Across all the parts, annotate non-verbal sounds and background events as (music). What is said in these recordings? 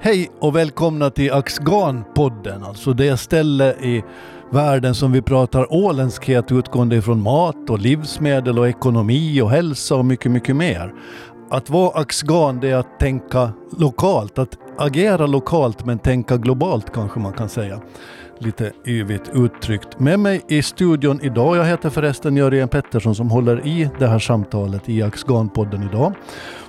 Hej och välkomna till Axgan-podden, alltså det ställe i världen som vi pratar åländskhet utgående ifrån mat och livsmedel och ekonomi och hälsa och mycket, mycket mer. Att vara Axgan det är att tänka lokalt, att agera lokalt men tänka globalt kanske man kan säga. Lite yvigt uttryckt. Med mig i studion idag, jag heter förresten Jörgen Pettersson som håller i det här samtalet i Axgan-podden idag.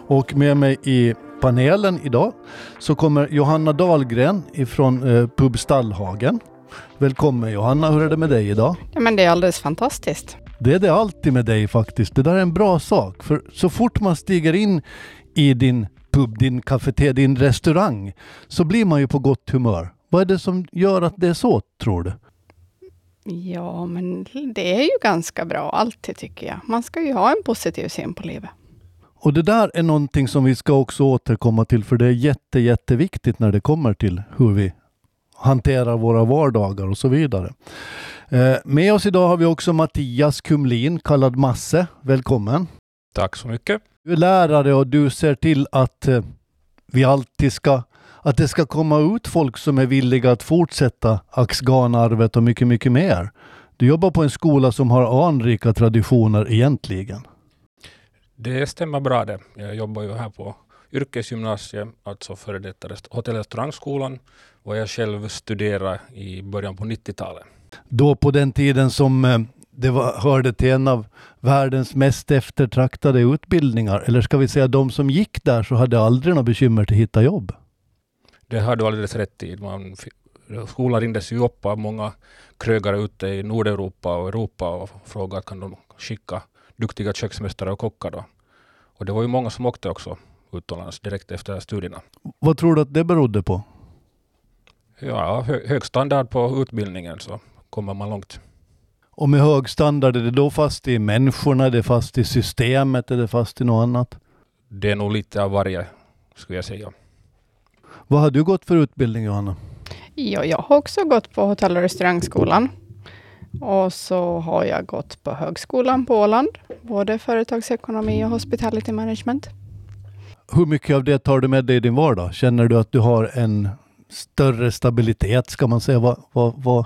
Och med mig i panelen idag så kommer Johanna Dahlgren ifrån eh, Pub Stallhagen. Välkommen Johanna, hur är det med dig idag? Ja, men det är alldeles fantastiskt. Det är det alltid med dig faktiskt. Det där är en bra sak. För så fort man stiger in i din pub, din kafeteria, din restaurang så blir man ju på gott humör. Vad är det som gör att det är så, tror du? Ja, men det är ju ganska bra alltid tycker jag. Man ska ju ha en positiv syn på livet. Och det där är någonting som vi ska också återkomma till för det är jätte, jätteviktigt när det kommer till hur vi hanterar våra vardagar och så vidare. Eh, med oss idag har vi också Mattias Kumlin, kallad Masse. Välkommen! Tack så mycket! Du är lärare och du ser till att eh, vi alltid ska att det ska komma ut folk som är villiga att fortsätta Axganarvet och mycket, mycket mer. Du jobbar på en skola som har anrika traditioner egentligen. Det stämmer bra det. Jag jobbar ju här på yrkesgymnasiet, alltså före detta hotell och restaurangskolan, och jag själv studerade i början på 90-talet. Då på den tiden som eh, det var, hörde till en av världens mest eftertraktade utbildningar, eller ska vi säga de som gick där så hade aldrig några bekymmer att hitta jobb? Det har du alldeles rätt i. Man, skolan ringdes ju upp av många krögare ute i Nordeuropa och Europa och frågade kan de skicka duktiga köksmästare och kockar. Då. Och det var ju många som åkte också utomlands direkt efter studierna. Vad tror du att det berodde på? Ja, hö hög standard på utbildningen så kommer man långt. Och med hög standard, är det då fast i människorna, är det fast i systemet, är det fast i något annat? Det är nog lite av varje, skulle jag säga. Vad har du gått för utbildning, Johanna? Ja, jag har också gått på hotell och restaurangskolan. Och så har jag gått på högskolan på Åland, både företagsekonomi och hospitality management. Hur mycket av det tar du med dig i din vardag? Känner du att du har en större stabilitet, ska man säga? Vad, vad, vad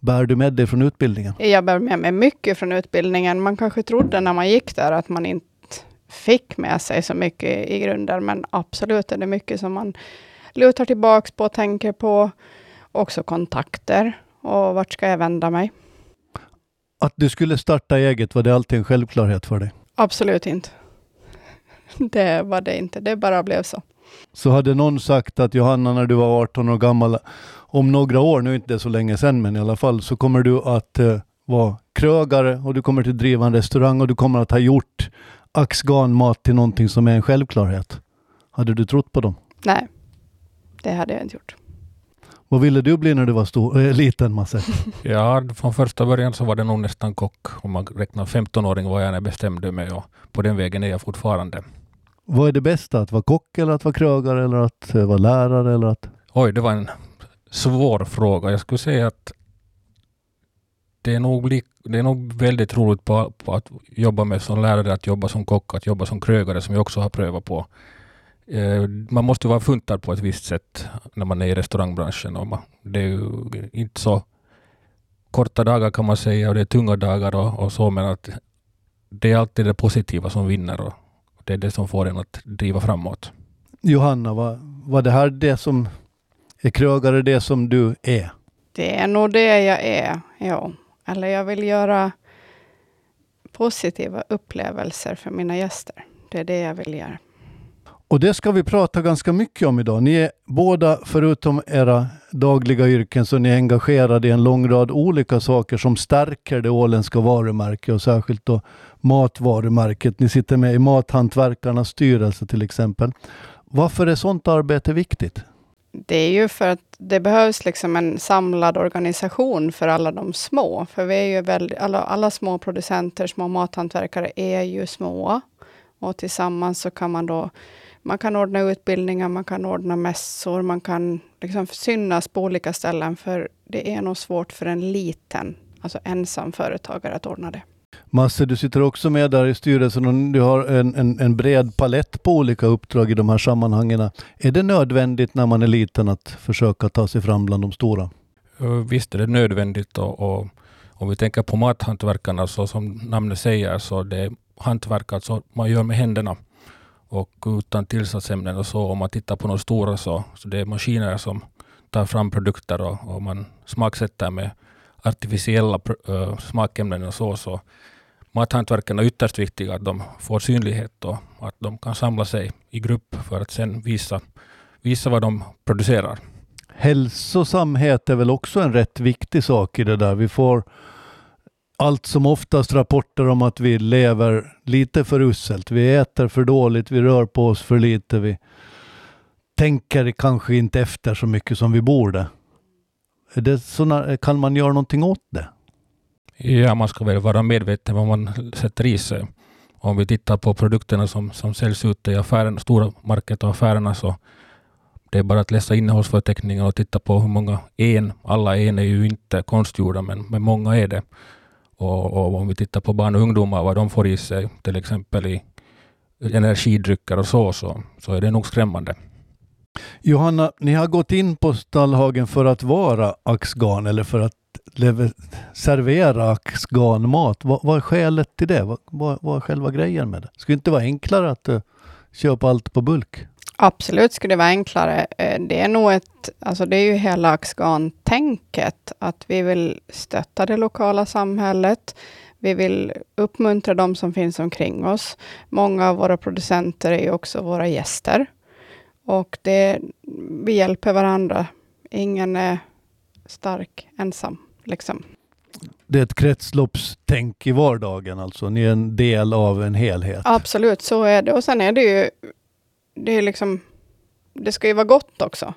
bär du med dig från utbildningen? Jag bär med mig mycket från utbildningen. Man kanske trodde när man gick där att man inte fick med sig så mycket i grunden, men absolut är det mycket som man lutar tillbaks på och tänker på. Också kontakter och vart ska jag vända mig? Att du skulle starta eget, var det alltid en självklarhet för dig? Absolut inte. (laughs) Det var det inte, det bara blev så. Så hade någon sagt att Johanna, när du var 18 år gammal, om några år, nu inte så länge sedan, men i alla fall, så kommer du att uh, vara krögare och du kommer att driva en restaurang och du kommer att ha gjort Axgan-mat till någonting som är en självklarhet. Hade du trott på dem? Nej, det hade jag inte gjort. Vad ville du bli när du var stor, äh, liten, Masse? (laughs) ja, från första början så var det nog nästan kock. Om man räknar 15-åring var jag när jag bestämde mig och på den vägen är jag fortfarande. Vad är det bästa? Att vara kock eller att vara krögare eller att uh, vara lärare? Eller att... Oj, det var en svår fråga. Jag skulle säga att det är nog, det är nog väldigt roligt på, på att jobba med som lärare, att jobba som kock, att jobba som krögare som jag också har prövat på. Eh, man måste vara funtad på ett visst sätt när man är i restaurangbranschen. Och man, det är ju inte så korta dagar kan man säga och det är tunga dagar och, och så men att det är alltid det positiva som vinner och det är det som får en att driva framåt. Johanna, var, var det här det som är krögare det som du är? Det är nog det jag är, ja. Eller jag vill göra positiva upplevelser för mina gäster. Det är det jag vill göra. Och det ska vi prata ganska mycket om idag. Ni är båda, förutom era dagliga yrken, så ni är engagerade i en lång rad olika saker som stärker det åländska varumärket och särskilt då matvarumärket. Ni sitter med i Mathantverkarnas styrelse till exempel. Varför är sådant arbete viktigt? Det är ju för att det behövs liksom en samlad organisation för alla de små. För vi är ju väldigt, alla, alla små producenter, små mathantverkare är ju små. Och tillsammans så kan man då man kan ordna utbildningar, man kan ordna mässor, man kan liksom synas på olika ställen. För det är nog svårt för en liten, alltså ensam företagare att ordna det. Masse, du sitter också med där i styrelsen och du har en, en, en bred palett på olika uppdrag i de här sammanhangen. Är det nödvändigt när man är liten att försöka ta sig fram bland de stora? Visst är det nödvändigt och, och om vi tänker på mathantverkarna så som namnet säger så det är hantverk alltså man gör med händerna och utan tillsatsämnen och så. Om man tittar på de stora så, så det är maskiner som tar fram produkter och, och man smaksätter med artificiella äh, smakämnen och så. så mathantverken är ytterst viktiga att de får synlighet och att de kan samla sig i grupp för att sen visa, visa vad de producerar. Hälsosamhet är väl också en rätt viktig sak i det där. Vi får allt som oftast rapporter om att vi lever lite för uselt. Vi äter för dåligt, vi rör på oss för lite, vi tänker kanske inte efter så mycket som vi borde. Är det såna, kan man göra någonting åt det? Ja, man ska väl vara medveten om vad man sätter i sig. Om vi tittar på produkterna som, som säljs ute i affären, stora market och affärerna så det är bara att läsa innehållsförteckningen och titta på hur många en, alla en är ju inte konstgjorda men, men många är det. Och, och, om vi tittar på barn och ungdomar, vad de får i sig, till exempel i energidrycker och så, så, så är det nog skrämmande. Johanna, ni har gått in på Stallhagen för att vara Axgan eller för att servera axgarnmat. Vad, vad, är skälet till det? Vad, vad, vad är själva grejen med det? Skulle det inte vara enklare att uh, köpa allt på bulk? Absolut skulle det vara enklare. Eh, det är nog ett, alltså det är ju hela Axgan-tänket, att vi vill stötta det lokala samhället. Vi vill uppmuntra de som finns omkring oss. Många av våra producenter är också våra gäster. Och det, vi hjälper varandra. Ingen är stark ensam. Liksom. Det är ett kretsloppstänk i vardagen alltså. Ni är en del av en helhet. Absolut, så är det. Och sen är det ju det är liksom, det ska ju vara gott också.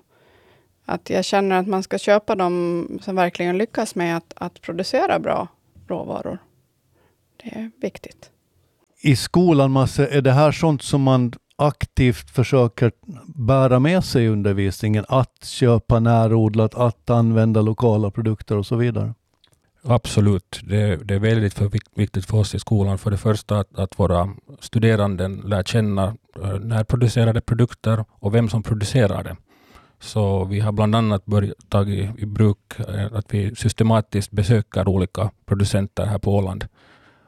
Att jag känner att man ska köpa de som verkligen lyckas med att, att producera bra råvaror. Det är viktigt. I skolan, Masse, är det här sånt som man aktivt försöker bära med sig i undervisningen? Att köpa närodlat, att använda lokala produkter och så vidare? Absolut. Det, det är väldigt för, viktigt för oss i skolan. För det första att, att våra studerande lär känna eh, närproducerade produkter och vem som producerar det. Så vi har bland annat börjat ta i, i bruk eh, att vi systematiskt besöker olika producenter här på Åland.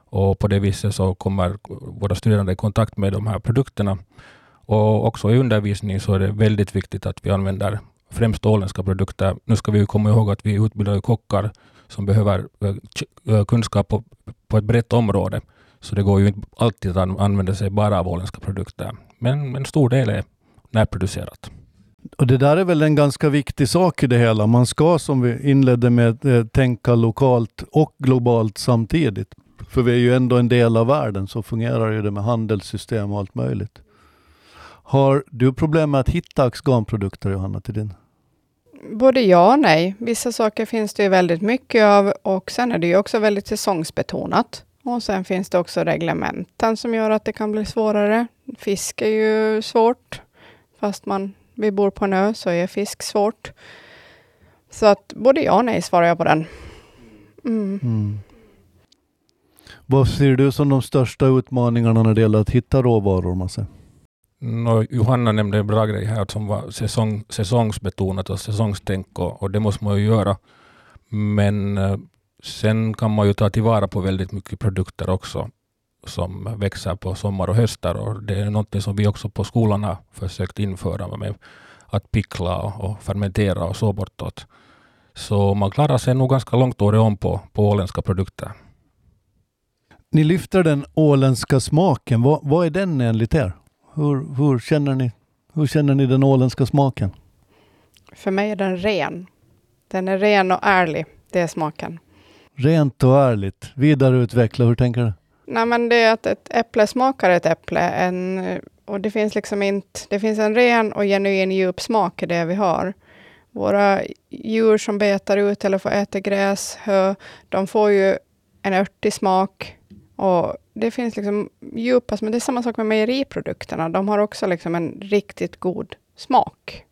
Och på det viset så kommer våra studerande i kontakt med de här produkterna. Och också i undervisning så är det väldigt viktigt att vi använder främst åländska produkter. Nu ska vi komma ihåg att vi utbildar kockar som behöver eh, eh, kunskap på, på ett brett område. Så det går ju inte alltid att använda sig bara av åländska produkter. Men en stor del är närproducerat. Och det där är väl en ganska viktig sak i det hela. Man ska, som vi inledde med, eh, tänka lokalt och globalt samtidigt. För vi är ju ändå en del av världen, så fungerar ju det med handelssystem och allt möjligt. Har du problem med att hitta axganprodukter, Johanna, till din både ja och nej. Vissa saker finns det ju väldigt mycket av och sen är det ju också väldigt säsongsbetonat. Och sen finns det också reglementen som gör att det kan bli svårare. Fisk är ju svårt. Fast man, vi bor på en ö så är fisk svårt. Så att både ja och nej svarar jag på den. Mm. Mm. Vad ser du som de största utmaningarna när det gäller att hitta råvaror? Massa? No, Johanna nämnde en bra grej här som var säsong, säsongsbetonat och säsongstänk och, och, det måste man ju göra. Men eh, sen kan man ju ta tillvara på väldigt mycket produkter också som växer på sommar och höstar och det är något som vi också på skolan har försökt införa med att pickla och, och fermentera och så bortåt. Så man klarar sig nog ganska långt året om på, på åländska produkter. Ni lyfter den åländska smaken. Vad, vad är den enligt er? Hur, hur, känner ni, hur känner ni den åländska smaken? För mig är den ren. Den är ren och ärlig. Det är smaken. Rent och ärligt. Vidareutveckla, hur tänker du? Nej, men det är att ett äpple smakar ett äpple. En, och det finns liksom inte... Det finns en ren och genuin djup smak i det vi har. Våra djur som betar ut eller får äta gräs, hö, de får ju en örtig smak. Och det finns liksom djupa, men det är samma sak med mejeriprodukterna. De har också liksom en riktigt god smak.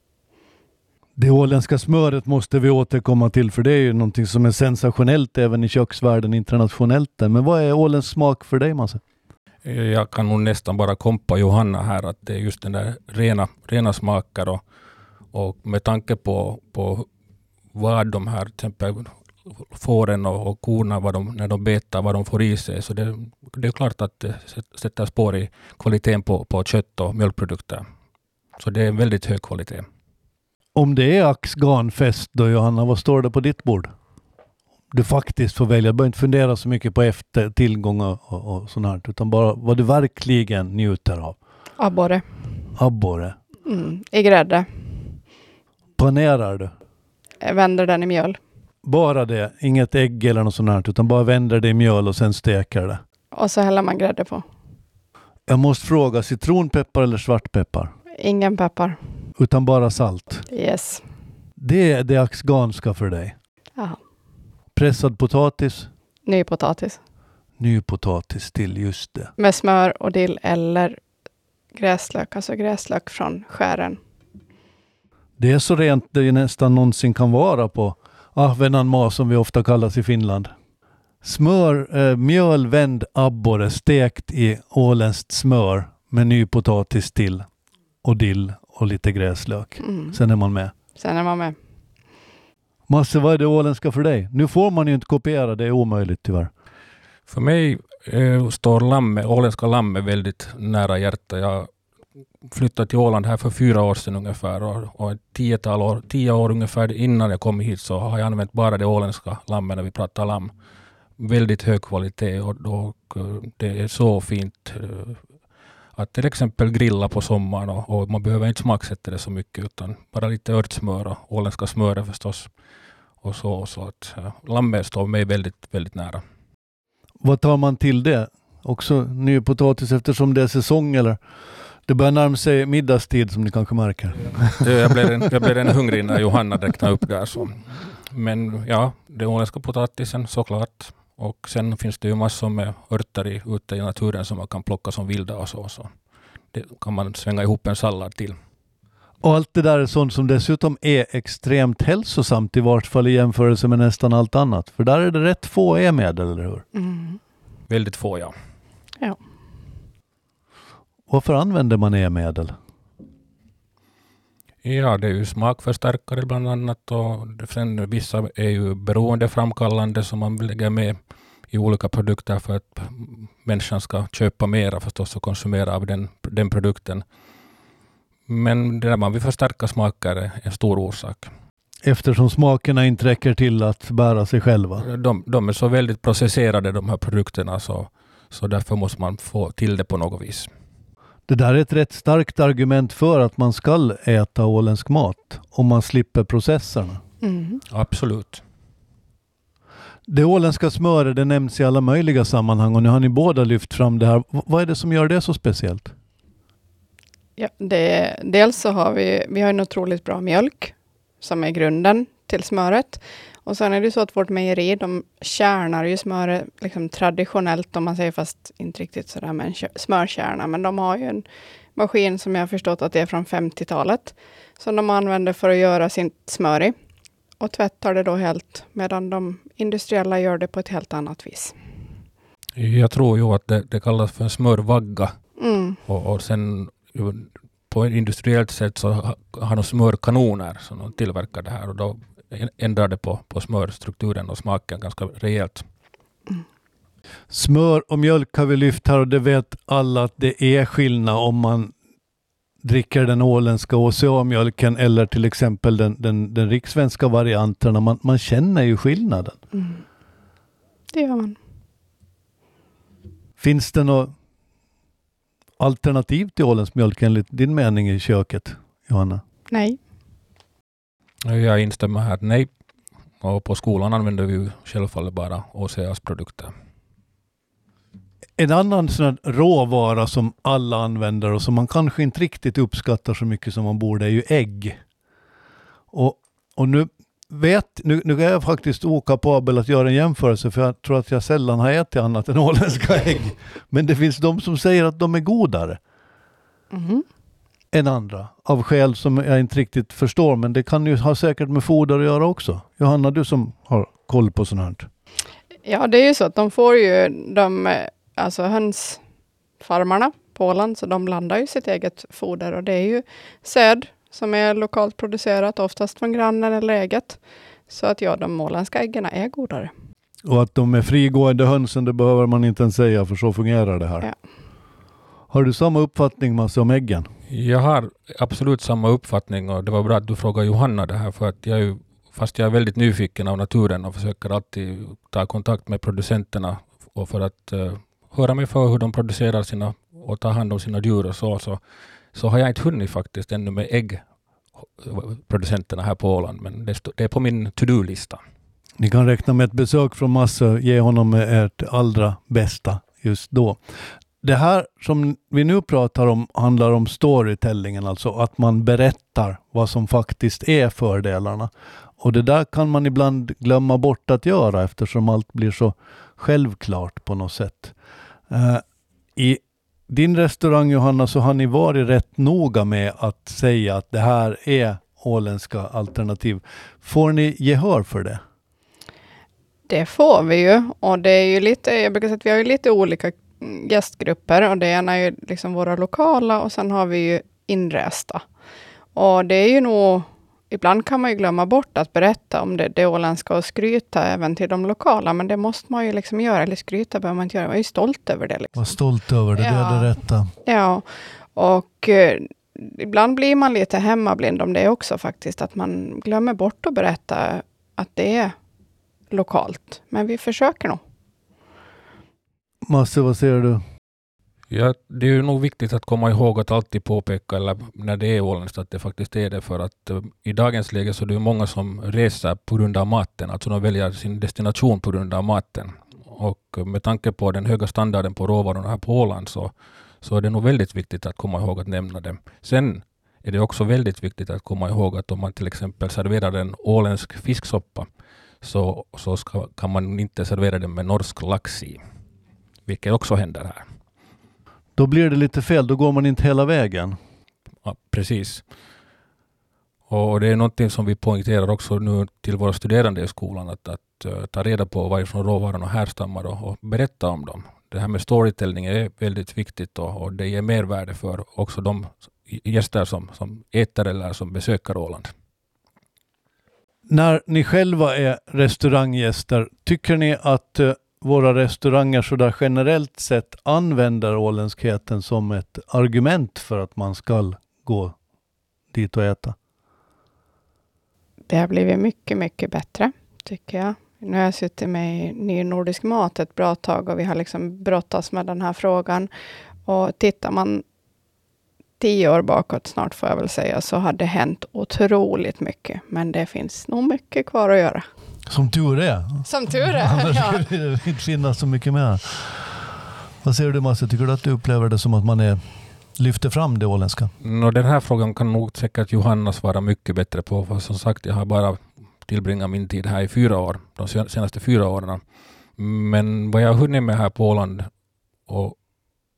Det åländska smöret måste vi återkomma till för det är ju någonting som är sensationellt även i köksvärlden internationellt. Men vad är åländsk smak för dig Masse? Jag kan nog nästan bara kompa Johanna här att det är just den där rena, rena smaker och, och med tanke på, på vad de här till exempel fåren och, och korna, vad de, när de betar, vad de får i sig. Så det, det är klart att det sätter spår i kvaliteten på, på kött och mjölkprodukter. Så det är en väldigt hög kvalitet. Om det är axganfest då Johanna, vad står det på ditt bord? Du faktiskt får välja. Du behöver inte fundera så mycket på efter tillgång och, och, och sånt här, utan bara vad du verkligen njuter av. Abborre. Abborre. Mm. I grädde. Panerar du? Jag vänder den i mjöl. Bara det, inget ägg eller något sånt här, utan bara vänder det i mjöl och sen steker det. Och så häller man grädde på. Jag måste fråga, citronpeppar eller svartpeppar? Ingen peppar. Utan bara salt? Yes. Det är det axganska för dig? Ja. Pressad potatis? Ny potatis. Ny potatis till, just det. Med smör och dill eller gräslök, alltså gräslök från skären. Det är så rent det nästan någonsin kan vara på Ahvenanmaa som vi ofta kallas i Finland. Smör, eh, mjöl, vänd abborre stekt i åländskt smör med ny potatis till och dill och lite gräslök. Mm. Sen är man med. Sen är man med. Masse, vad är det åländska för dig? Nu får man ju inte kopiera, det är omöjligt tyvärr. För mig eh, står lamme, åländska lamme väldigt nära hjärtat. Jag flyttade till Åland här för fyra år sedan ungefär och, och ett tiotal år, tio år ungefär innan jag kom hit så har jag använt bara det åländska lammet när vi pratar lamm. Väldigt hög kvalitet och, och eh, det är så fint eh, att till exempel grilla på sommaren och, och, man behöver inte smaksätta det så mycket utan bara lite örtsmör och åländska smöret förstås. Och så, så att eh, lammet står mig väldigt, väldigt nära. Vad tar man till det? Också ny potatis eftersom det är säsong eller? Det börjar närma sig middagstid som ni kanske märker. (laughs) Jag blev en, jag blev en hungrig när Johanna räknade upp där. Så. Men ja, den åländska potatisen såklart. Och sen finns det ju massor med örter i, ute i naturen som man kan plocka som vilda och så. så. Det kan man svänga ihop en sallad till. Och allt det där är sånt som dessutom är extremt hälsosamt i vart fall i jämförelse med nästan allt annat. För där är det rätt få e-medel, eller hur? Mm. Väldigt få, ja. Ja. Varför använder man e-medel? Ja, det är ju smakförstärkare bland annat och sen vissa är ju beroendeframkallande som man lägger med i olika produkter för att människan ska köpa mera förstås och konsumera av den, den produkten. Men det där man vill förstärka smaker är en stor orsak. Eftersom smakerna inte räcker till att bära sig själva? De, de är så väldigt processerade de här produkterna så, så därför måste man få till det på något vis. Det där är ett rätt starkt argument för att man ska äta åländsk mat om man slipper processerna. Mm. Absolut. Det åländska smöret det nämns i alla möjliga sammanhang och nu har ni båda lyft fram det här. vad är det som gör det så speciellt? Ja, det, dels så har vi, vi har en otroligt bra mjölk som är grunden till smöret. Och sen är det så att vårt mejeri, de kärnar ju smöret liksom traditionellt, om man säger, fast inte riktigt sådär med en smörkärna, men de har ju en maskin som jag har förstått att det är från 50-talet, som de använder för att göra sitt smör i. Och tvättar det då helt, medan de industriella gör det på ett helt annat vis. Jag tror ju att det, det kallas för en smörvagga. Mm. Och, och sen på ett industriellt sätt så har de smörkanoner som de tillverkar det här och då ändrar det på, på smörstrukturen och smaken ganska rejält. Mm. Smör och mjölk har vi lyft här och det vet alla att det är skillnad om man dricker den åländska OCA-mjölken eller till exempel den, den, den rikssvenska varianten. Man, man känner ju skillnaden. Mm. Det gör man. Finns det något alternativ till åländsk mjölk enligt din mening i köket, Johanna? Nej. Jag instämmer här. Nej. Och på skolan använder vi självfallet bara OCAs produkter. En annan sån råvara som alla använder och som man kanske inte riktigt uppskattar så mycket som man borde är ju ägg. Och, och nu vet, nu, nu är jag faktiskt okapabel att göra en jämförelse för jag tror att jag sällan har ätit annat än åländska ägg. Men det finns de som säger att de är godare. Mm. Än andra av skäl som jag inte riktigt förstår. Men det kan ju ha säkert med foder att göra också. Johanna, du som har koll på sånt här. Ja, det är ju så att de får ju de, alltså hönsfarmarna på Åland, så de blandar ju sitt eget foder och det är ju säd som är lokalt producerat, oftast från grannen eller eget. Så att ja, de åländska äggen är godare. Och att de är frigående hönsen, det behöver man inte ens säga, för så fungerar det här. Ja. Har du samma uppfattning Masse om äggen? Jag har absolut samma uppfattning och det var bra att du frågade Johanna det här för att jag är fast jag är väldigt nyfiken av naturen och försöker alltid ta kontakt med producenterna och för att uh, höra mig för hur de producerar sina och tar hand om sina djur och så, så, så har jag inte hunnit faktiskt ännu med äggproducenterna här på Åland men det, det är på min to-do-lista. Ni kan räkna med ett besök från Masse, ge honom ert allra bästa just då. Det här som vi nu pratar om handlar om storytellingen, alltså att man berättar vad som faktiskt är fördelarna. Och det där kan man ibland glömma bort att göra eftersom allt blir så självklart på något sätt. Uh, I din restaurang Johanna så har ni varit rätt noga med att säga att det här är åländska alternativ. Får ni gehör för det? Det får vi ju och det är ju lite, jag brukar säga att vi har ju lite olika gästgrupper och det ena är ju liksom våra lokala och sen har vi ju inresta. Och det är ju nog, ibland kan man ju glömma bort att berätta om det, det åländska och skryta även till de lokala, men det måste man ju liksom göra, eller skryta behöver man inte göra, man är ju stolt över det. Liksom. Var stolt över det, ja. det är det rätta. Ja, och eh, ibland blir man lite hemmablind om det också faktiskt, att man glömmer bort att berätta att det är lokalt. Men vi försöker nog. Masse, vad säger du? Ja, det är ju nog viktigt att komma ihåg att alltid påpeka, eller när det är åländskt, att det faktiskt är det. För att eh, i dagens läge så är det många som reser på grund av maten. Alltså de väljer sin destination på grund av maten. Och eh, med tanke på den höga standarden på råvarorna här på Åland så, så är det nog väldigt viktigt att komma ihåg att nämna det. Sen är det också väldigt viktigt att komma ihåg att om man till exempel serverar en åländsk fisksoppa så, så ska, kan man inte servera den med norsk lax i vilket också händer här. Då blir det lite fel, då går man inte hela vägen. Ja, precis. Och det är någonting som vi poängterar också nu till våra studerande i skolan, att, att uh, ta reda på varifrån råvarorna härstammar och, och berätta om dem. Det här med storytelling är väldigt viktigt och, och det ger mervärde för också de gäster som, som äter eller som besöker Åland. När ni själva är restauranggäster, tycker ni att uh, våra restauranger så där generellt sett använder åländskheten som ett argument för att man ska gå dit och äta? Det har blivit mycket, mycket bättre, tycker jag. Nu har jag suttit med i Ny Nordisk Mat ett bra tag och vi har liksom brottats med den här frågan. Och tittar man tio år bakåt snart, får jag väl säga, så har det hänt otroligt mycket. Men det finns nog mycket kvar att göra. Som tur är. Som tur är, Annars ja. skulle det inte finnas så mycket mer. Vad säger du Masse, tycker du att du upplever det som att man är, lyfter fram det åländska? No, den här frågan kan nog säkert Johanna svara mycket bättre på. För som sagt, jag har bara tillbringat min tid här i fyra år, de senaste fyra åren. Men vad jag har hunnit med här på Åland och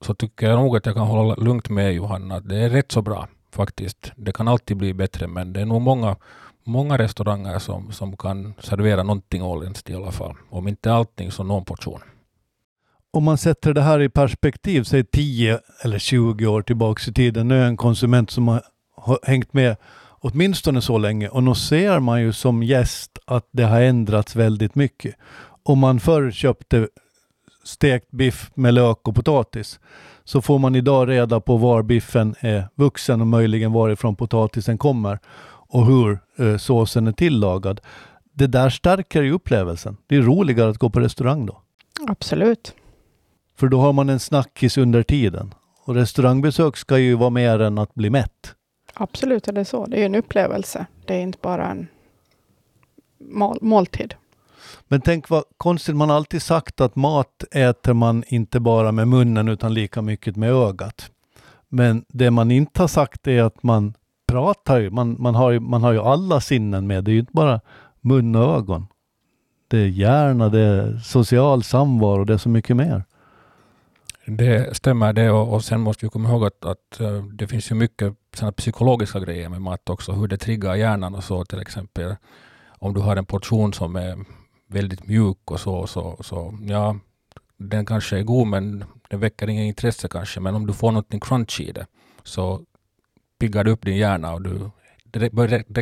så tycker jag nog att jag kan hålla lugnt med Johanna. Det är rätt så bra faktiskt. Det kan alltid bli bättre men det är nog många många restauranger som, som kan servera någonting åländskt i alla fall. Om inte allting så någon portion. Om man sätter det här i perspektiv, säg 10 eller 20 år tillbaks i tiden. Nu är jag en konsument som har hängt med åtminstone så länge och nu ser man ju som gäst att det har ändrats väldigt mycket. Om man förr köpte stekt biff med lök och potatis så får man idag reda på var biffen är vuxen och möjligen varifrån potatisen kommer och hur eh, såsen är tillagad. Det där stärker ju upplevelsen. Det är roligare att gå på restaurang då. Absolut. För då har man en snackis under tiden. Och restaurangbesök ska ju vara mer än att bli mätt. Absolut är det så. Det är en upplevelse. Det är inte bara en mål måltid. Men tänk vad konstigt, man har alltid sagt att mat äter man inte bara med munnen utan lika mycket med ögat. Men det man inte har sagt är att man pratar ju, man, man, har ju, man har ju alla sinnen med. Det är ju inte bara mun och ögon. Det är hjärna, det är social samvaro, det är så mycket mer. Det stämmer det och, och sen måste vi komma ihåg att, att eh, det finns ju mycket såna psykologiska grejer med mat också, hur det triggar hjärnan och så till exempel. Om du har en portion som är väldigt mjuk och så, så, så ja, den kanske är god men den väcker inget intresse kanske. Men om du får något crunchy i det så piggar det upp din hjärna och du direkt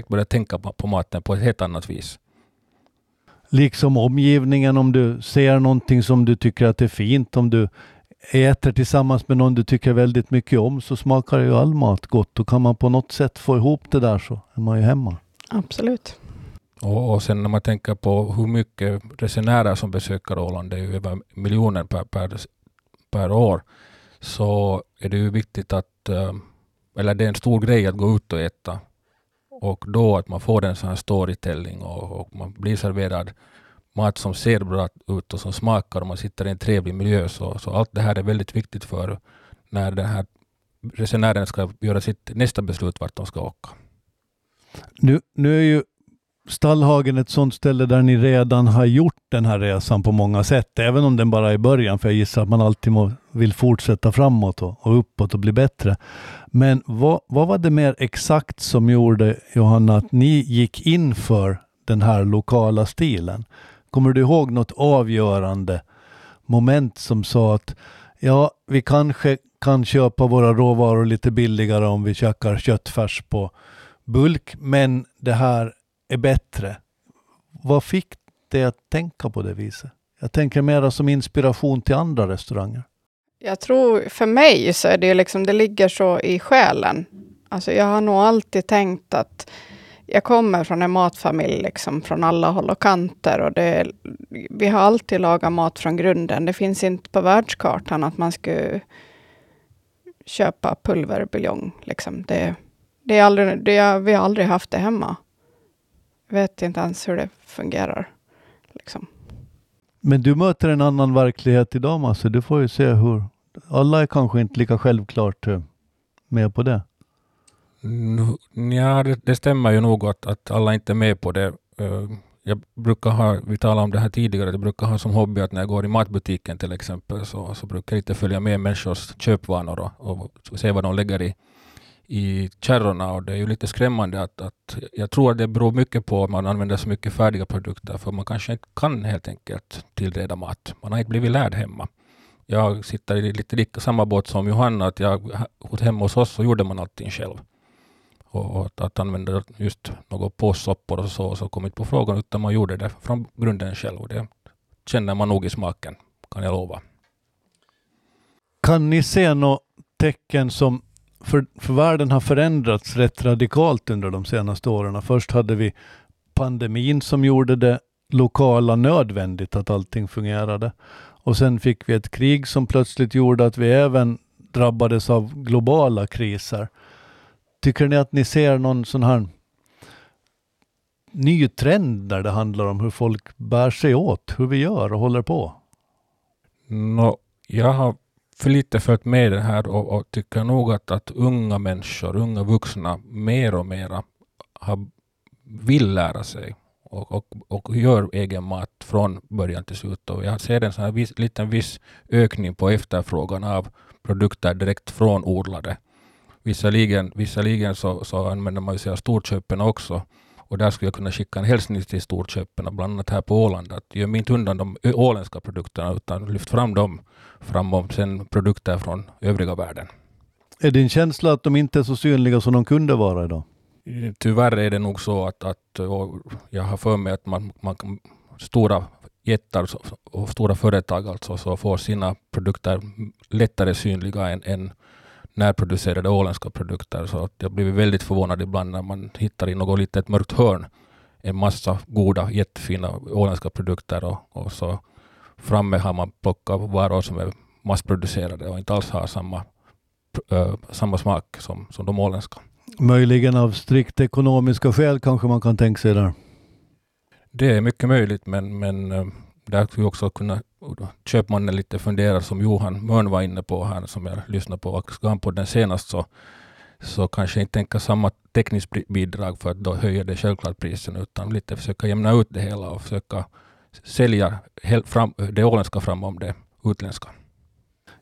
börjar, tänka på, maten på ett helt annat vis. Liksom omgivningen, om du ser någonting som du tycker att det är fint, om du äter tillsammans med någon du tycker väldigt mycket om så smakar ju all mat gott och kan man på något sätt få ihop det där så är man ju hemma. Absolut. Och, och sen när man tänker på hur mycket resenärer som besöker Åland, det är ju över miljoner per, per, per år, så är det ju viktigt att, eh, eller det är en stor grej att gå ut och äta. Och då att man får en sån här storytelling och, och man blir serverad mat som ser bra ut och som smakar och man sitter i en trevlig miljö. Så, så allt det här är väldigt viktigt för när den här resenären ska göra sitt nästa beslut vart de ska åka. Nu, nu är ju Stallhagen ett sådant ställe där ni redan har gjort den här resan på många sätt, även om den bara är i början, för jag gissar att man alltid må, vill fortsätta framåt och, och, uppåt och bli bättre. Men vad, vad var det mer exakt som gjorde, Johanna, att ni gick in för den här lokala stilen? Kommer du ihåg något avgörande moment som sa att ja, vi kanske kan köpa våra råvaror lite billigare om vi käkar köttfärs på bulk, men det här är bättre. Vad fick det att tänka på det viset? Jag tänker mera som inspiration till andra restauranger. Jag tror för mig så är det liksom, det ligger så i själen. Alltså jag har nog alltid tänkt att jag kommer från en matfamilj liksom från alla håll och kanter. Och det, vi har alltid lagat mat från grunden. Det finns inte på världskartan att man skulle köpa pulverbuljong. Liksom. Det, det är aldrig, det, vi har aldrig haft det hemma. Jag vet inte ens hur det fungerar. Liksom. Men du möter en annan verklighet idag, Masse. Du får ju se hur... Alla är kanske inte lika självklart eh, med på det. Ja, det, det, stämmer ju nog att, att alla inte är med på det. Eh, jag brukar ha, vi talade om det här tidigare, jag brukar ha som hobby att när jag går i matbutiken till exempel så, så brukar jag inte följa med människors köpvanor och, och se vad de lägger i, i kärrorna och det är ju lite skrämmande att, att jag tror att det beror mycket på att man använder så mycket färdiga produkter för man kanske inte kan helt enkelt tillreda mat. Man har inte blivit lärd hemma. Jag sitter i lite lika samma båt som Johanna, att jag, hemma hos oss så gjorde man allting själv. Och, och att, att använda just några påssoppor och så, så kom inte på frågan utan man gjorde det från grunden själv och det känner man nog i smaken, kan jag lova. Kan ni se några tecken som för, för världen har förändrats rätt radikalt under de senaste åren. Först hade vi pandemin som gjorde det lokala nödvändigt att allting fungerade. Och sen fick vi ett krig som plötsligt gjorde att vi även drabbades av globala kriser. Tycker ni att ni ser någon sån här ny trend när det handlar om hur folk bär sig åt, hur vi gör och håller på? No, jag har för lite följt med det här och, och tycker nog att, att unga människor, unga vuxna, mer och mer har, vill lära sig och, och, och gör egen mat från början till slut. Och jag ser en sån här viss, liten viss ökning på efterfrågan av produkter direkt från odlade. Visserligen, visserligen så, så använder man sig av storköpen också och där skulle jag kunna skicka en hälsning till storköpen, bland annat här på Åland, att göm inte undan de åländska produkterna utan lyft fram dem framom sen produkter från övriga världen. Är din känsla att de inte är så synliga som de kunde vara idag? Tyvärr är det nog så att, att jag har för mig att man, man stora jättar och stora företag alltså så får sina produkter lättare synliga än, än närproducerade åländska produkter. Så att jag blir väldigt förvånad ibland när man hittar i något litet mörkt hörn en massa goda, jättefina åländska produkter och, och så framme har man plockat varor som är massproducerade och inte alls har samma, äh, samma smak som, som de åländska. Möjligen av strikt ekonomiska skäl kanske man kan tänka sig där? Det är mycket möjligt, men, men äh, där skulle också kunna köpmannen lite fundera som Johan Mörn var inne på här som jag lyssnade på på den senast så, så kanske inte tänka samma tekniskt bidrag för att då höjer det självklart priserna utan lite försöka jämna ut det hela och försöka sälja fram, det åländska framom det utländska.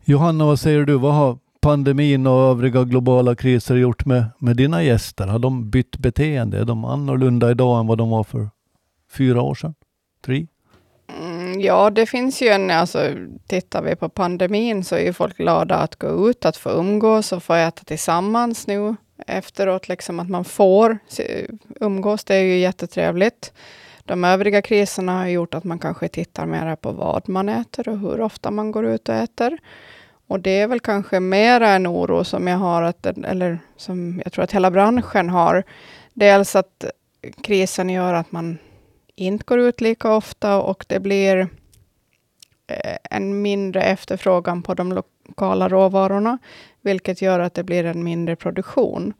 Johanna, vad säger du? Vad har pandemin och övriga globala kriser gjort med, med dina gäster? Har de bytt beteende? Är de annorlunda idag än vad de var för fyra år sedan? Tre? Mm, ja, det finns ju en, alltså tittar vi på pandemin så är ju folk glada att gå ut, att få umgås och få äta tillsammans nu efteråt, liksom att man får umgås, det är ju jättetrevligt. De övriga kriserna har gjort att man kanske tittar mer på vad man äter och hur ofta man går ut och äter. Och det är väl kanske mera en oro som jag har, att, eller som jag tror att hela branschen har. Dels att krisen gör att man inte går ut lika ofta och det blir eh, en mindre efterfrågan på de lokala råvarorna, vilket gör att det blir en mindre produktion.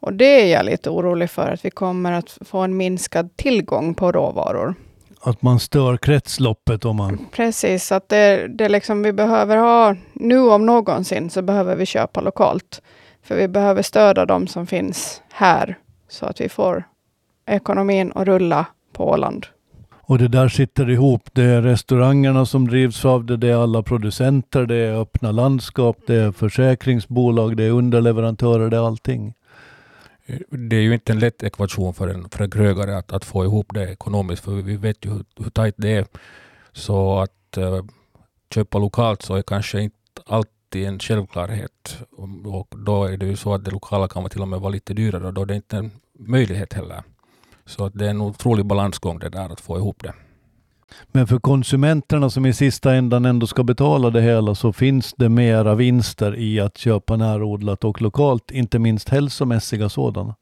Och det är jag lite orolig för, att vi kommer att få en minskad tillgång på råvaror. Att man stör kretsloppet om man... Precis, att det, det liksom vi behöver ha, nu om någonsin, så behöver vi köpa lokalt. För vi behöver stödja de som finns här, så att vi får ekonomin att rulla på Åland. Och det där sitter ihop. Det är restaurangerna som drivs av det, det är alla producenter, det är öppna landskap, det är försäkringsbolag, det är underleverantörer, det är allting. Det är ju inte en lätt ekvation för en, för en krögare att, att få ihop det ekonomiskt, för vi vet ju hur, hur tajt det är. Så att uh, köpa lokalt så är kanske inte alltid en självklarhet. Och, och då är det ju så att det lokala kan till och med vara lite dyrare och då är det inte en möjlighet heller. Så det är en otrolig balansgång det där att få ihop det. Men för konsumenterna som i sista ändan ändå ska betala det hela så finns det mera vinster i att köpa närodlat och lokalt, inte minst hälsomässiga sådana.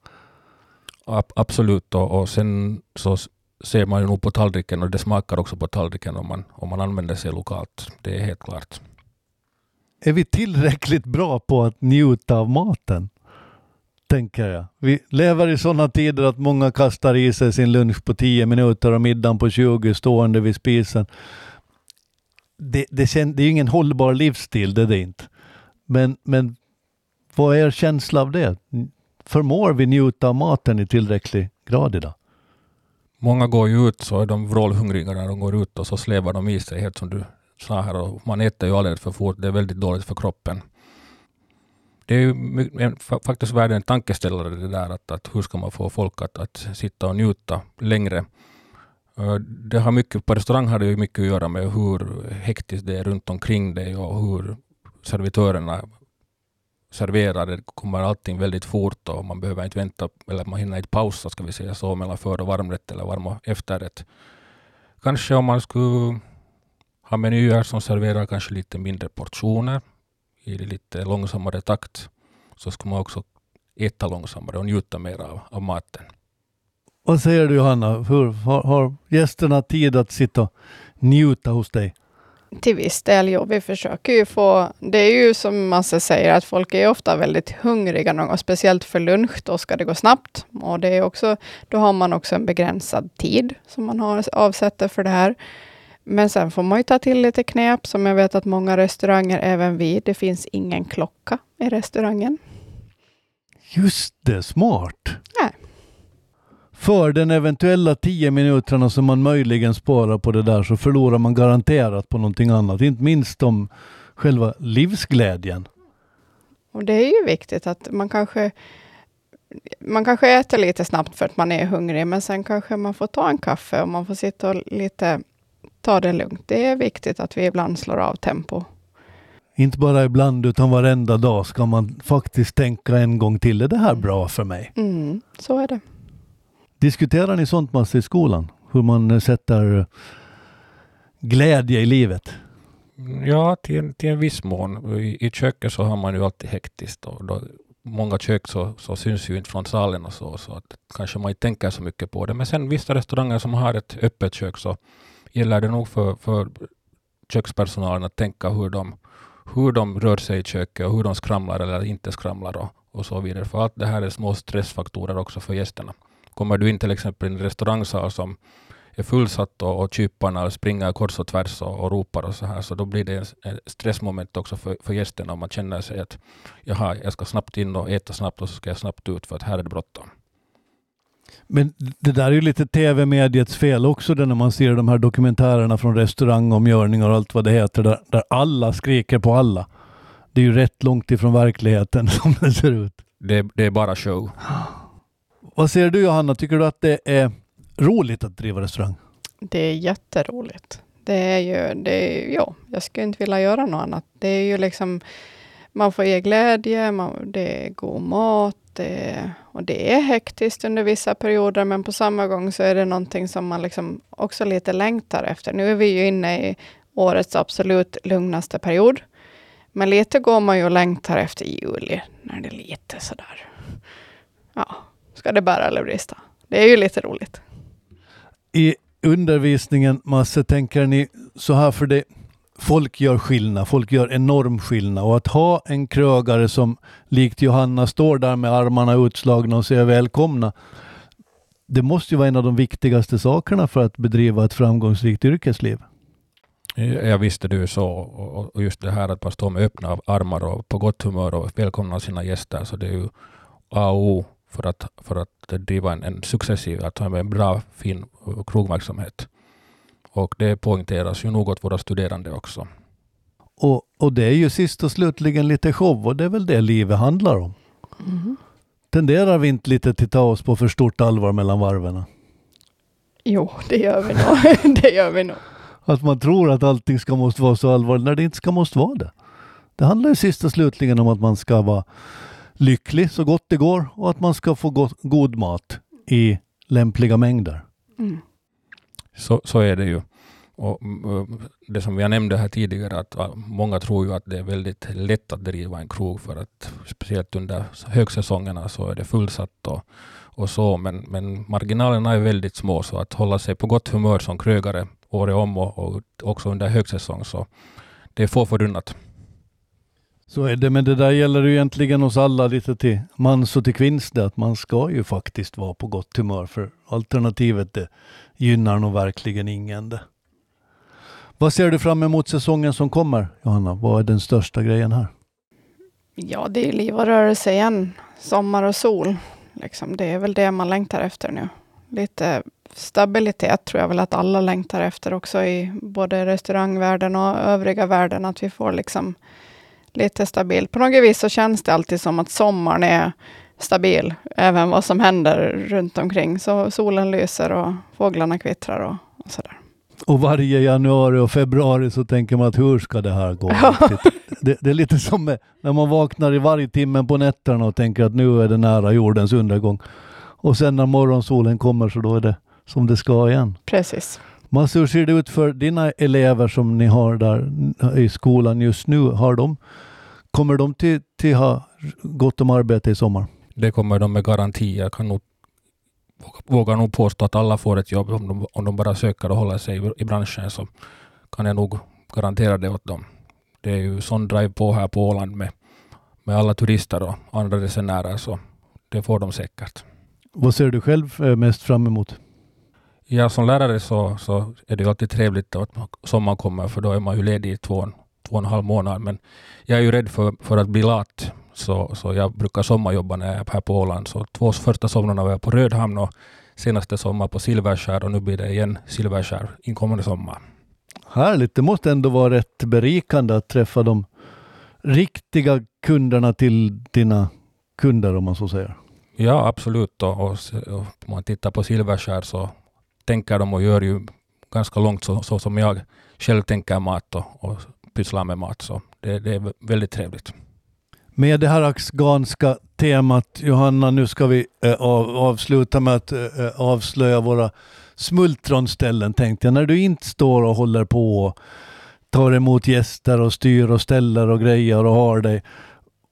Absolut, och, och sen så ser man ju nog på tallriken och det smakar också på tallriken om man, om man använder sig lokalt. Det är helt klart. Är vi tillräckligt bra på att njuta av maten? Tänker jag. Vi lever i sådana tider att många kastar i sig sin lunch på 10 minuter och middagen på 20 stående vid spisen. Det, det, känd, det är ingen hållbar livsstil, det är det inte. Men, men vad är er känsla av det? Förmår vi njuta av maten i tillräcklig grad idag? Många går ju ut så är de vrålhungriga när de går ut och så slevar de i sig, helt som du sa här. Och man äter ju alldeles för fort, det är väldigt dåligt för kroppen det är ju faktiskt värd en tankeställare det där att, att hur ska man få folk att, att sitta och njuta längre. Eh, det har mycket, på restaurang har det ju mycket att göra med hur hektiskt det är runt omkring dig och hur servitörerna serverar. Det kommer allting väldigt fort och man behöver inte vänta, eller man hinner inte pausa ska vi säga så, mellan för och varmrätt eller varm och efterrätt. Kanske om man skulle ha menyer som serverar kanske lite mindre portioner i lite långsammare takt så ska man också äta långsammare och njuta mer av, av maten. Vad säger du Johanna, Hur, har, har gästerna tid att sitta och njuta hos dig? Till viss del, jo. Vi försöker ju få... Det är ju som Masse säger, att folk är ofta väldigt hungriga någon gång, speciellt för lunch. Då ska det gå snabbt. Och det är också, då har man också en begränsad tid som man har avsätter för det här. Men sen får man ju ta till lite knep som jag vet att många restauranger, även vi, det finns ingen klocka i restaurangen. Just det, smart! Nej. För den eventuella tio minuterna som man möjligen sparar på det där så förlorar man garanterat på någonting annat. Inte minst om själva livsglädjen. Och det är ju viktigt att man kanske man kanske äter lite snabbt för att man är hungrig, men sen kanske man får ta en kaffe och man får sitta och lite ta det lugnt. Det är viktigt att vi ibland slår av tempo. Inte bara ibland utan varenda dag ska man faktiskt tänka en gång till. Är det här bra för mig? Mm, så är det. Diskuterar ni sånt massor i skolan? Hur man sätter glädje i livet? Ja, till en, till en viss mån. I, I köket så har man ju alltid hektiskt. Och då, många kök så, så syns ju inte från salen och så, så att kanske man inte tänker så mycket på det. Men sen vissa restauranger som har ett öppet kök så gäller det nog för, för kökspersonalen att tänka hur de, hur de rör sig i köket och hur de skramlar eller inte skramlar och, och så vidare. För allt det här är små stressfaktorer också för gästerna. Kommer du in till exempel i en restaurangsal som är fullsatt och, och kyparna springer kors och tvärs och, och ropar och så här, så då blir det ett stressmoment också för, för gästerna om man känner sig att jaha, jag ska snabbt in och äta snabbt och så ska jag snabbt ut för att här är det bråttom. Men det där är ju lite tv-mediets fel också det när man ser de här dokumentärerna från restaurangomgörningar och allt vad det heter där, där alla skriker på alla. Det är ju rätt långt ifrån verkligheten (laughs) som det ser ut. Det, det är bara show. Vad säger du Johanna, tycker du att det är roligt att driva restaurang? Det är jätteroligt. Det är ju, det är, ja, jag skulle inte vilja göra något annat. Det är ju liksom, man får ge glädje, man, det är god mat, det är, och det är hektiskt under vissa perioder, men på samma gång så är det någonting som man liksom också lite längtar efter. Nu är vi ju inne i årets absolut lugnaste period. Men lite går man ju och längtar efter juli, när det är lite sådär, ja, ska det bära eller brista? Det är ju lite roligt. I undervisningen, Masse, tänker ni så här för det folk gör skillnad, folk gör enorm skillnad och att ha en krögare som likt Johanna står där med armarna utslagna och säger välkomna. Det måste ju vara en av de viktigaste sakerna för att bedriva ett framgångsrikt yrkesliv. Jag visste du så och just det här att man stå med öppna armar och på gott humör och välkomna sina gäster så det är ju A och O för att, för att driva en, en successiv, att ha en bra fin krogverksamhet. Och det poängteras ju nog åt våra studerande också. Och, och det är ju sist och slutligen lite show och det är väl det livet handlar om. Mm. Tenderar vi inte lite till ta oss på för stort allvar mellan varven? Jo, det gör vi nog. (laughs) det gör vi nog. Att man tror att allting ska måste vara så allvarligt när det inte ska måste vara det. Det handlar ju sist och slutligen om att man ska vara lycklig så gott det går och att man ska få go god mat i lämpliga mängder. Mm. Så, så är det ju. Och mm, det som jag nämnde här tidigare, att många tror ju att det är väldigt lätt att driva en krog för att speciellt under högsäsongerna så är det fullsatt och, och så, men, men marginalerna är väldigt små så att hålla sig på gott humör som krögare året om och, och också under högsäsong så det är få förunnat. Så är det, men det där gäller ju egentligen oss alla lite till mans och till kvinns det, att man ska ju faktiskt vara på gott humör för alternativet det gynnar nog verkligen ingen det. Vad ser du fram emot säsongen som kommer, Johanna? Vad är den största grejen här? Ja, det är liv och rörelse igen. Sommar och sol. Liksom, det är väl det man längtar efter nu. Lite stabilitet tror jag väl att alla längtar efter också i både restaurangvärlden och övriga världen. Att vi får liksom lite stabilt. På något vis så känns det alltid som att sommaren är stabil, även vad som händer runt omkring. Så solen lyser och fåglarna kvittrar och, och sådär. Och varje januari och februari så tänker man att hur ska det här gå? (laughs) det, det, är lite som när man vaknar i varje timmen på nätterna och tänker att nu är det nära jordens undergång. Och sen när morgonsolen kommer så då är det som det ska igen. Precis. Mats, hur ser det ut för dina elever som ni har där i skolan just nu? Har de, kommer de till, till ha gott om arbete i sommar? Det kommer de med garanti. Jag kan nog, vågar nog påstå att alla får ett jobb om de, om de bara söker och håller sig i, branschen så kan jag nog garantera det åt dem. Det är ju sån drive på här på Åland med, med alla turister och andra resenärer så det får de säkert. Vad ser du själv eh, mest fram emot? Ja, som lärare så, så är det alltid trevligt att sommaren kommer för då är man ju ledig i två, två och en halv månad. Men jag är ju rädd för, för att bli lat så, så jag brukar sommarjobba när jag är här på Åland. Så två första somrarna var jag på Rödhamn och senaste sommar på Silverskär och nu blir det igen Silverskär inkommande sommar. Härligt, det måste ändå vara rätt berikande att träffa de riktiga kunderna till dina kunder om man så säger. Ja, absolut. Och, och, och om man tittar på Silverskär så tänker de och gör ju ganska långt så, så som jag själv tänker mat och, och pysslar med mat. Så det, det är väldigt trevligt. Med det här axganska temat, Johanna, nu ska vi av, avsluta med att äh, avslöja våra smultronställen tänkte jag. När du inte står och håller på och tar emot gäster och styr och ställer och grejer och har dig.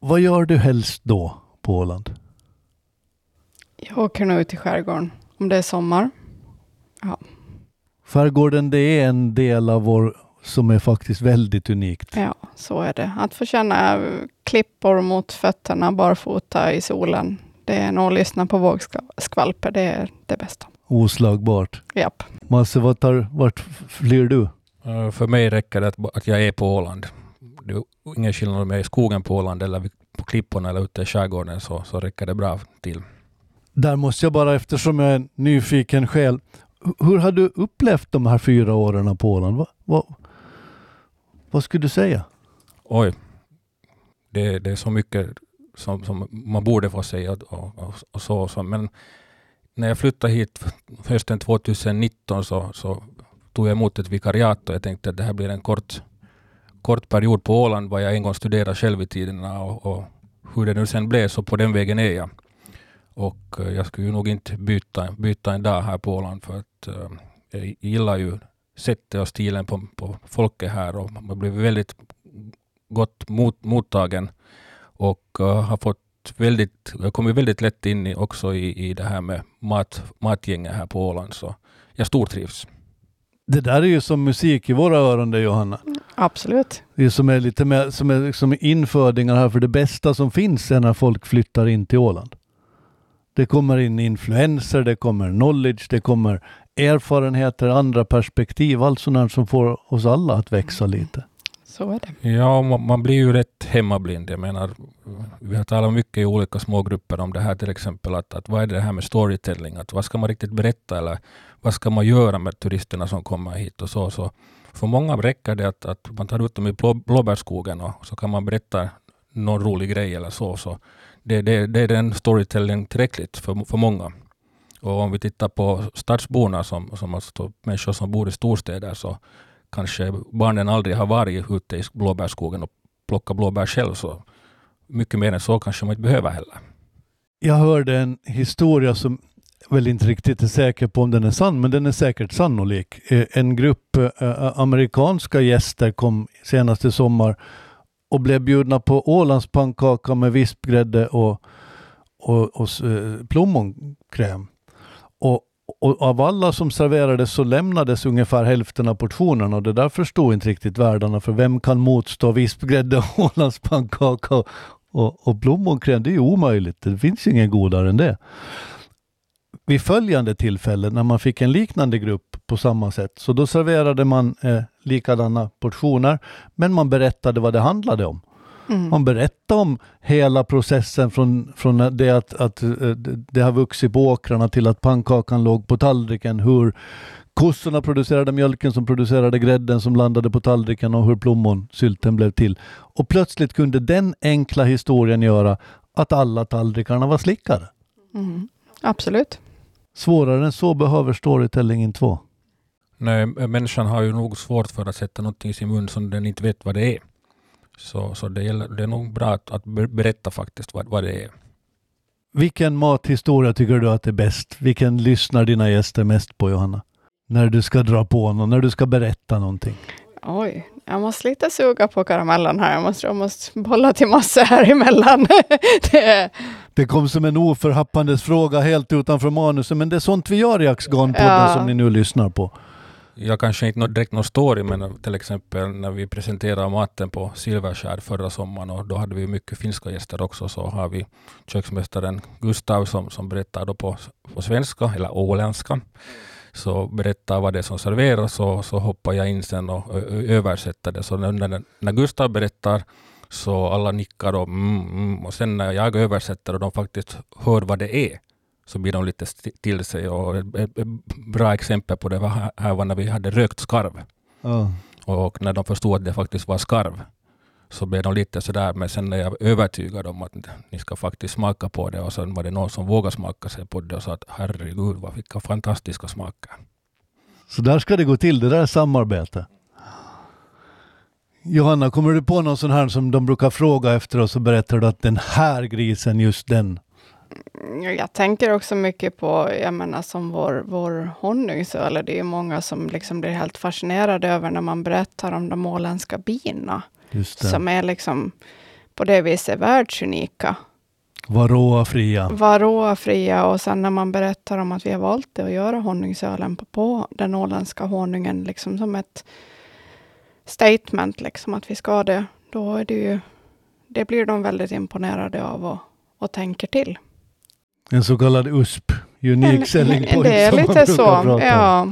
Vad gör du helst då på Åland? Jag åker nog ut i skärgården om det är sommar. Ja. Skärgården det är en del av vår som är faktiskt väldigt unikt. Ja, så är det. Att få känna klippor mot fötterna barfota i solen. Det är nog att lyssna på vågskvalper. Det är det bästa. Oslagbart. Japp. Masse, vart, tar, vart flyr du? Uh, för mig räcker det att, att jag är på Åland. Det är ingen skillnad om jag är i skogen på Åland eller på klipporna eller ute i skärgården så, så räcker det bra till. Där måste jag bara, eftersom jag är en nyfiken själ, hu- hur har du upplevt de här fyra åren på Åland? Vad, vad, vad skulle du säga? Oj. Det, det är så mycket som, som man borde få säga och, och, och så, och så. Men när jag flyttade hit hösten 2019 så, så tog jag emot ett vikariat och jag tänkte att det här blir en kort, kort period på Åland vad jag en gång studerade själv i tiderna och, och hur det nu sen blev så på den vägen är jag. Och eh, jag skulle ju nog inte byta, byta en dag här på Åland för att eh, jag gillar ju sättet och stilen på, på folket här och man blir väldigt gott mot, mottagen och uh, har fått väldigt, jag kommer väldigt lätt in i, också i, i det här med mat, matgänget här på Åland så jag stortrivs. Det där är ju som musik i våra öron det Johanna. Absolut. Det är som är lite mer, som är liksom infödingar här för det bästa som finns är när folk flyttar in till Åland. Det kommer in influenser, det kommer knowledge, det kommer erfarenheter, andra perspektiv, allt sånt som får oss alla att växa lite. Så är det. Ja, man, man blir ju rätt hemmablind. Jag menar, vi har talat mycket i olika smågrupper om det här till exempel, att, att vad är det här med storytelling? Att vad ska man riktigt berätta eller vad ska man göra med turisterna som kommer hit och så. så för många räcker det att, att man tar ut dem i blå, blåbärsskogen och så kan man berätta någon rolig grej eller så. så det, det, det är den storytelling tillräckligt för, för många. Och om vi tittar på stadsborna, som, som alltså människor som bor i storstäder, så kanske barnen aldrig har varit ute i blåbärsskogen och plockat blåbär själv. Så mycket mer än så kanske man inte behöver heller. Jag hörde en historia som väl inte riktigt är säker på om den är sann, men den är säkert sannolik. Eh, en grupp eh, eh, amerikanska gäster kom senaste sommar och blev bjudna på Ålands pannkaka med vispgrädde och, och, och plommonkräm. Och, och av alla som serverades så lämnades ungefär hälften av portionerna och det där förstod inte riktigt värdarna för vem kan motstå vispgrädde (laughs) Ålandspannkaka och, och, och plommonkräm? Det är ju omöjligt. Det finns ju ingen godare än det. Vid följande tillfälle när man fick en liknande grupp på samma sätt så då serverade man eh, likadana portioner men man berättade vad det handlade om. Mm. Man berättar om hela processen från, från det att, att eh, det har vuxit på åkrarna till att pannkakan låg på tallriken, hur kossorna producerade mjölken som producerade grädden som landade på tallriken och hur plommonsylten blev till. Och plötsligt kunde den enkla historien göra att alla tallrikarna var slickade. Mm. Absolut. Svårare än så behöver storytelling inte vara. Nej, människan har ju nog svårt för att sätta någonting i sin mun som den inte vet vad det är. Så, så det, gäller, det är nog bra att, att ber- berätta faktiskt vad, vad det är. Vilken mathistoria tycker du att är bäst? Vilken lyssnar dina gäster mest på Johanna? När du ska dra på någon, när du ska berätta någonting. Oj, jag måste lite suga på karamellen här. Jag måste, jag måste bolla till massor här emellan. (laughs) det är, Det kom som en oförhappandes fråga helt utanför manuset, men det är sånt vi gör i Axgan-podden Ja. som ni nu lyssnar på. Jag kanske inte direkt någon story, men till exempel när vi presenterade maten på Silverskär förra sommaren och då hade vi mycket finska gäster också, så har vi köksmästaren Gustav som, som berättar då på, på svenska, eller åländska. Så berättar vad det är som serveras och så hoppar jag in sen och översätter det. Så när, när, när Gustav berättar så alla nickar och mm, mm, och sen när jag översätter och de faktiskt hör vad det är så blir de lite till sig. Och ett, bra exempel på det var här, var när vi hade rökt skarv. Ja. Och när de förstod att det faktiskt var skarv så blev de lite sådär. Men sen när jag övertygade dem att ni ska faktiskt smaka på det och sen var det någon som vågade smaka sig på det och sa att herregud vad vilka fantastiska smaker. Så där ska det gå till, det där är samarbete. Johanna, kommer du på någon sån här som de brukar fråga efter och så berättar du att den här grisen, just den. Jag tänker också mycket på, jag menar som vår, vår honungsöl. Det är många som liksom blir helt fascinerade över när man berättar om de åländska bina. Som är liksom på det viset världsunika. Varroa fria. Varroa-fria och sen när man berättar om att vi har valt det att göra honungsölen på, på den åländska honungen liksom som ett statement liksom att vi ska det. Då är det ju, det blir de väldigt imponerade av och, och tänker till. En så kallad USP, Unique Selling Point. det är lite så. Ja.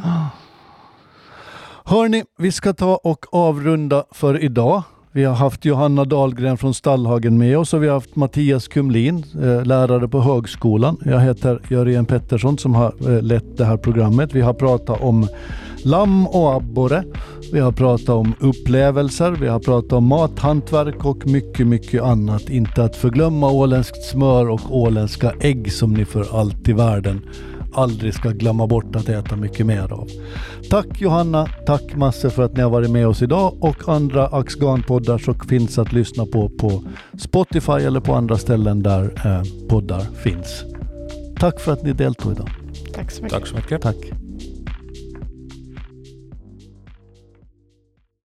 Hörni, vi ska ta och avrunda för idag. Vi har haft Johanna Dahlgren från Stallhagen med oss och vi har haft Mattias Kumlin, eh, lärare på högskolan. Jag heter Jörgen Pettersson som har eh, lett det här programmet. Vi har pratat om lamm och abborre. Vi har pratat om upplevelser, vi har pratat om mathantverk och mycket, mycket annat. Inte att förglömma åländskt smör och åländska ägg som ni för allt i världen aldrig ska glömma bort att äta mycket mer av. Tack Johanna, tack massor för att ni har varit med oss idag och andra Axgan-poddar så finns att lyssna på på Spotify eller på andra ställen där eh, poddar finns. Tack för att ni deltog idag. Tack så mycket. Tack så mycket. Tack.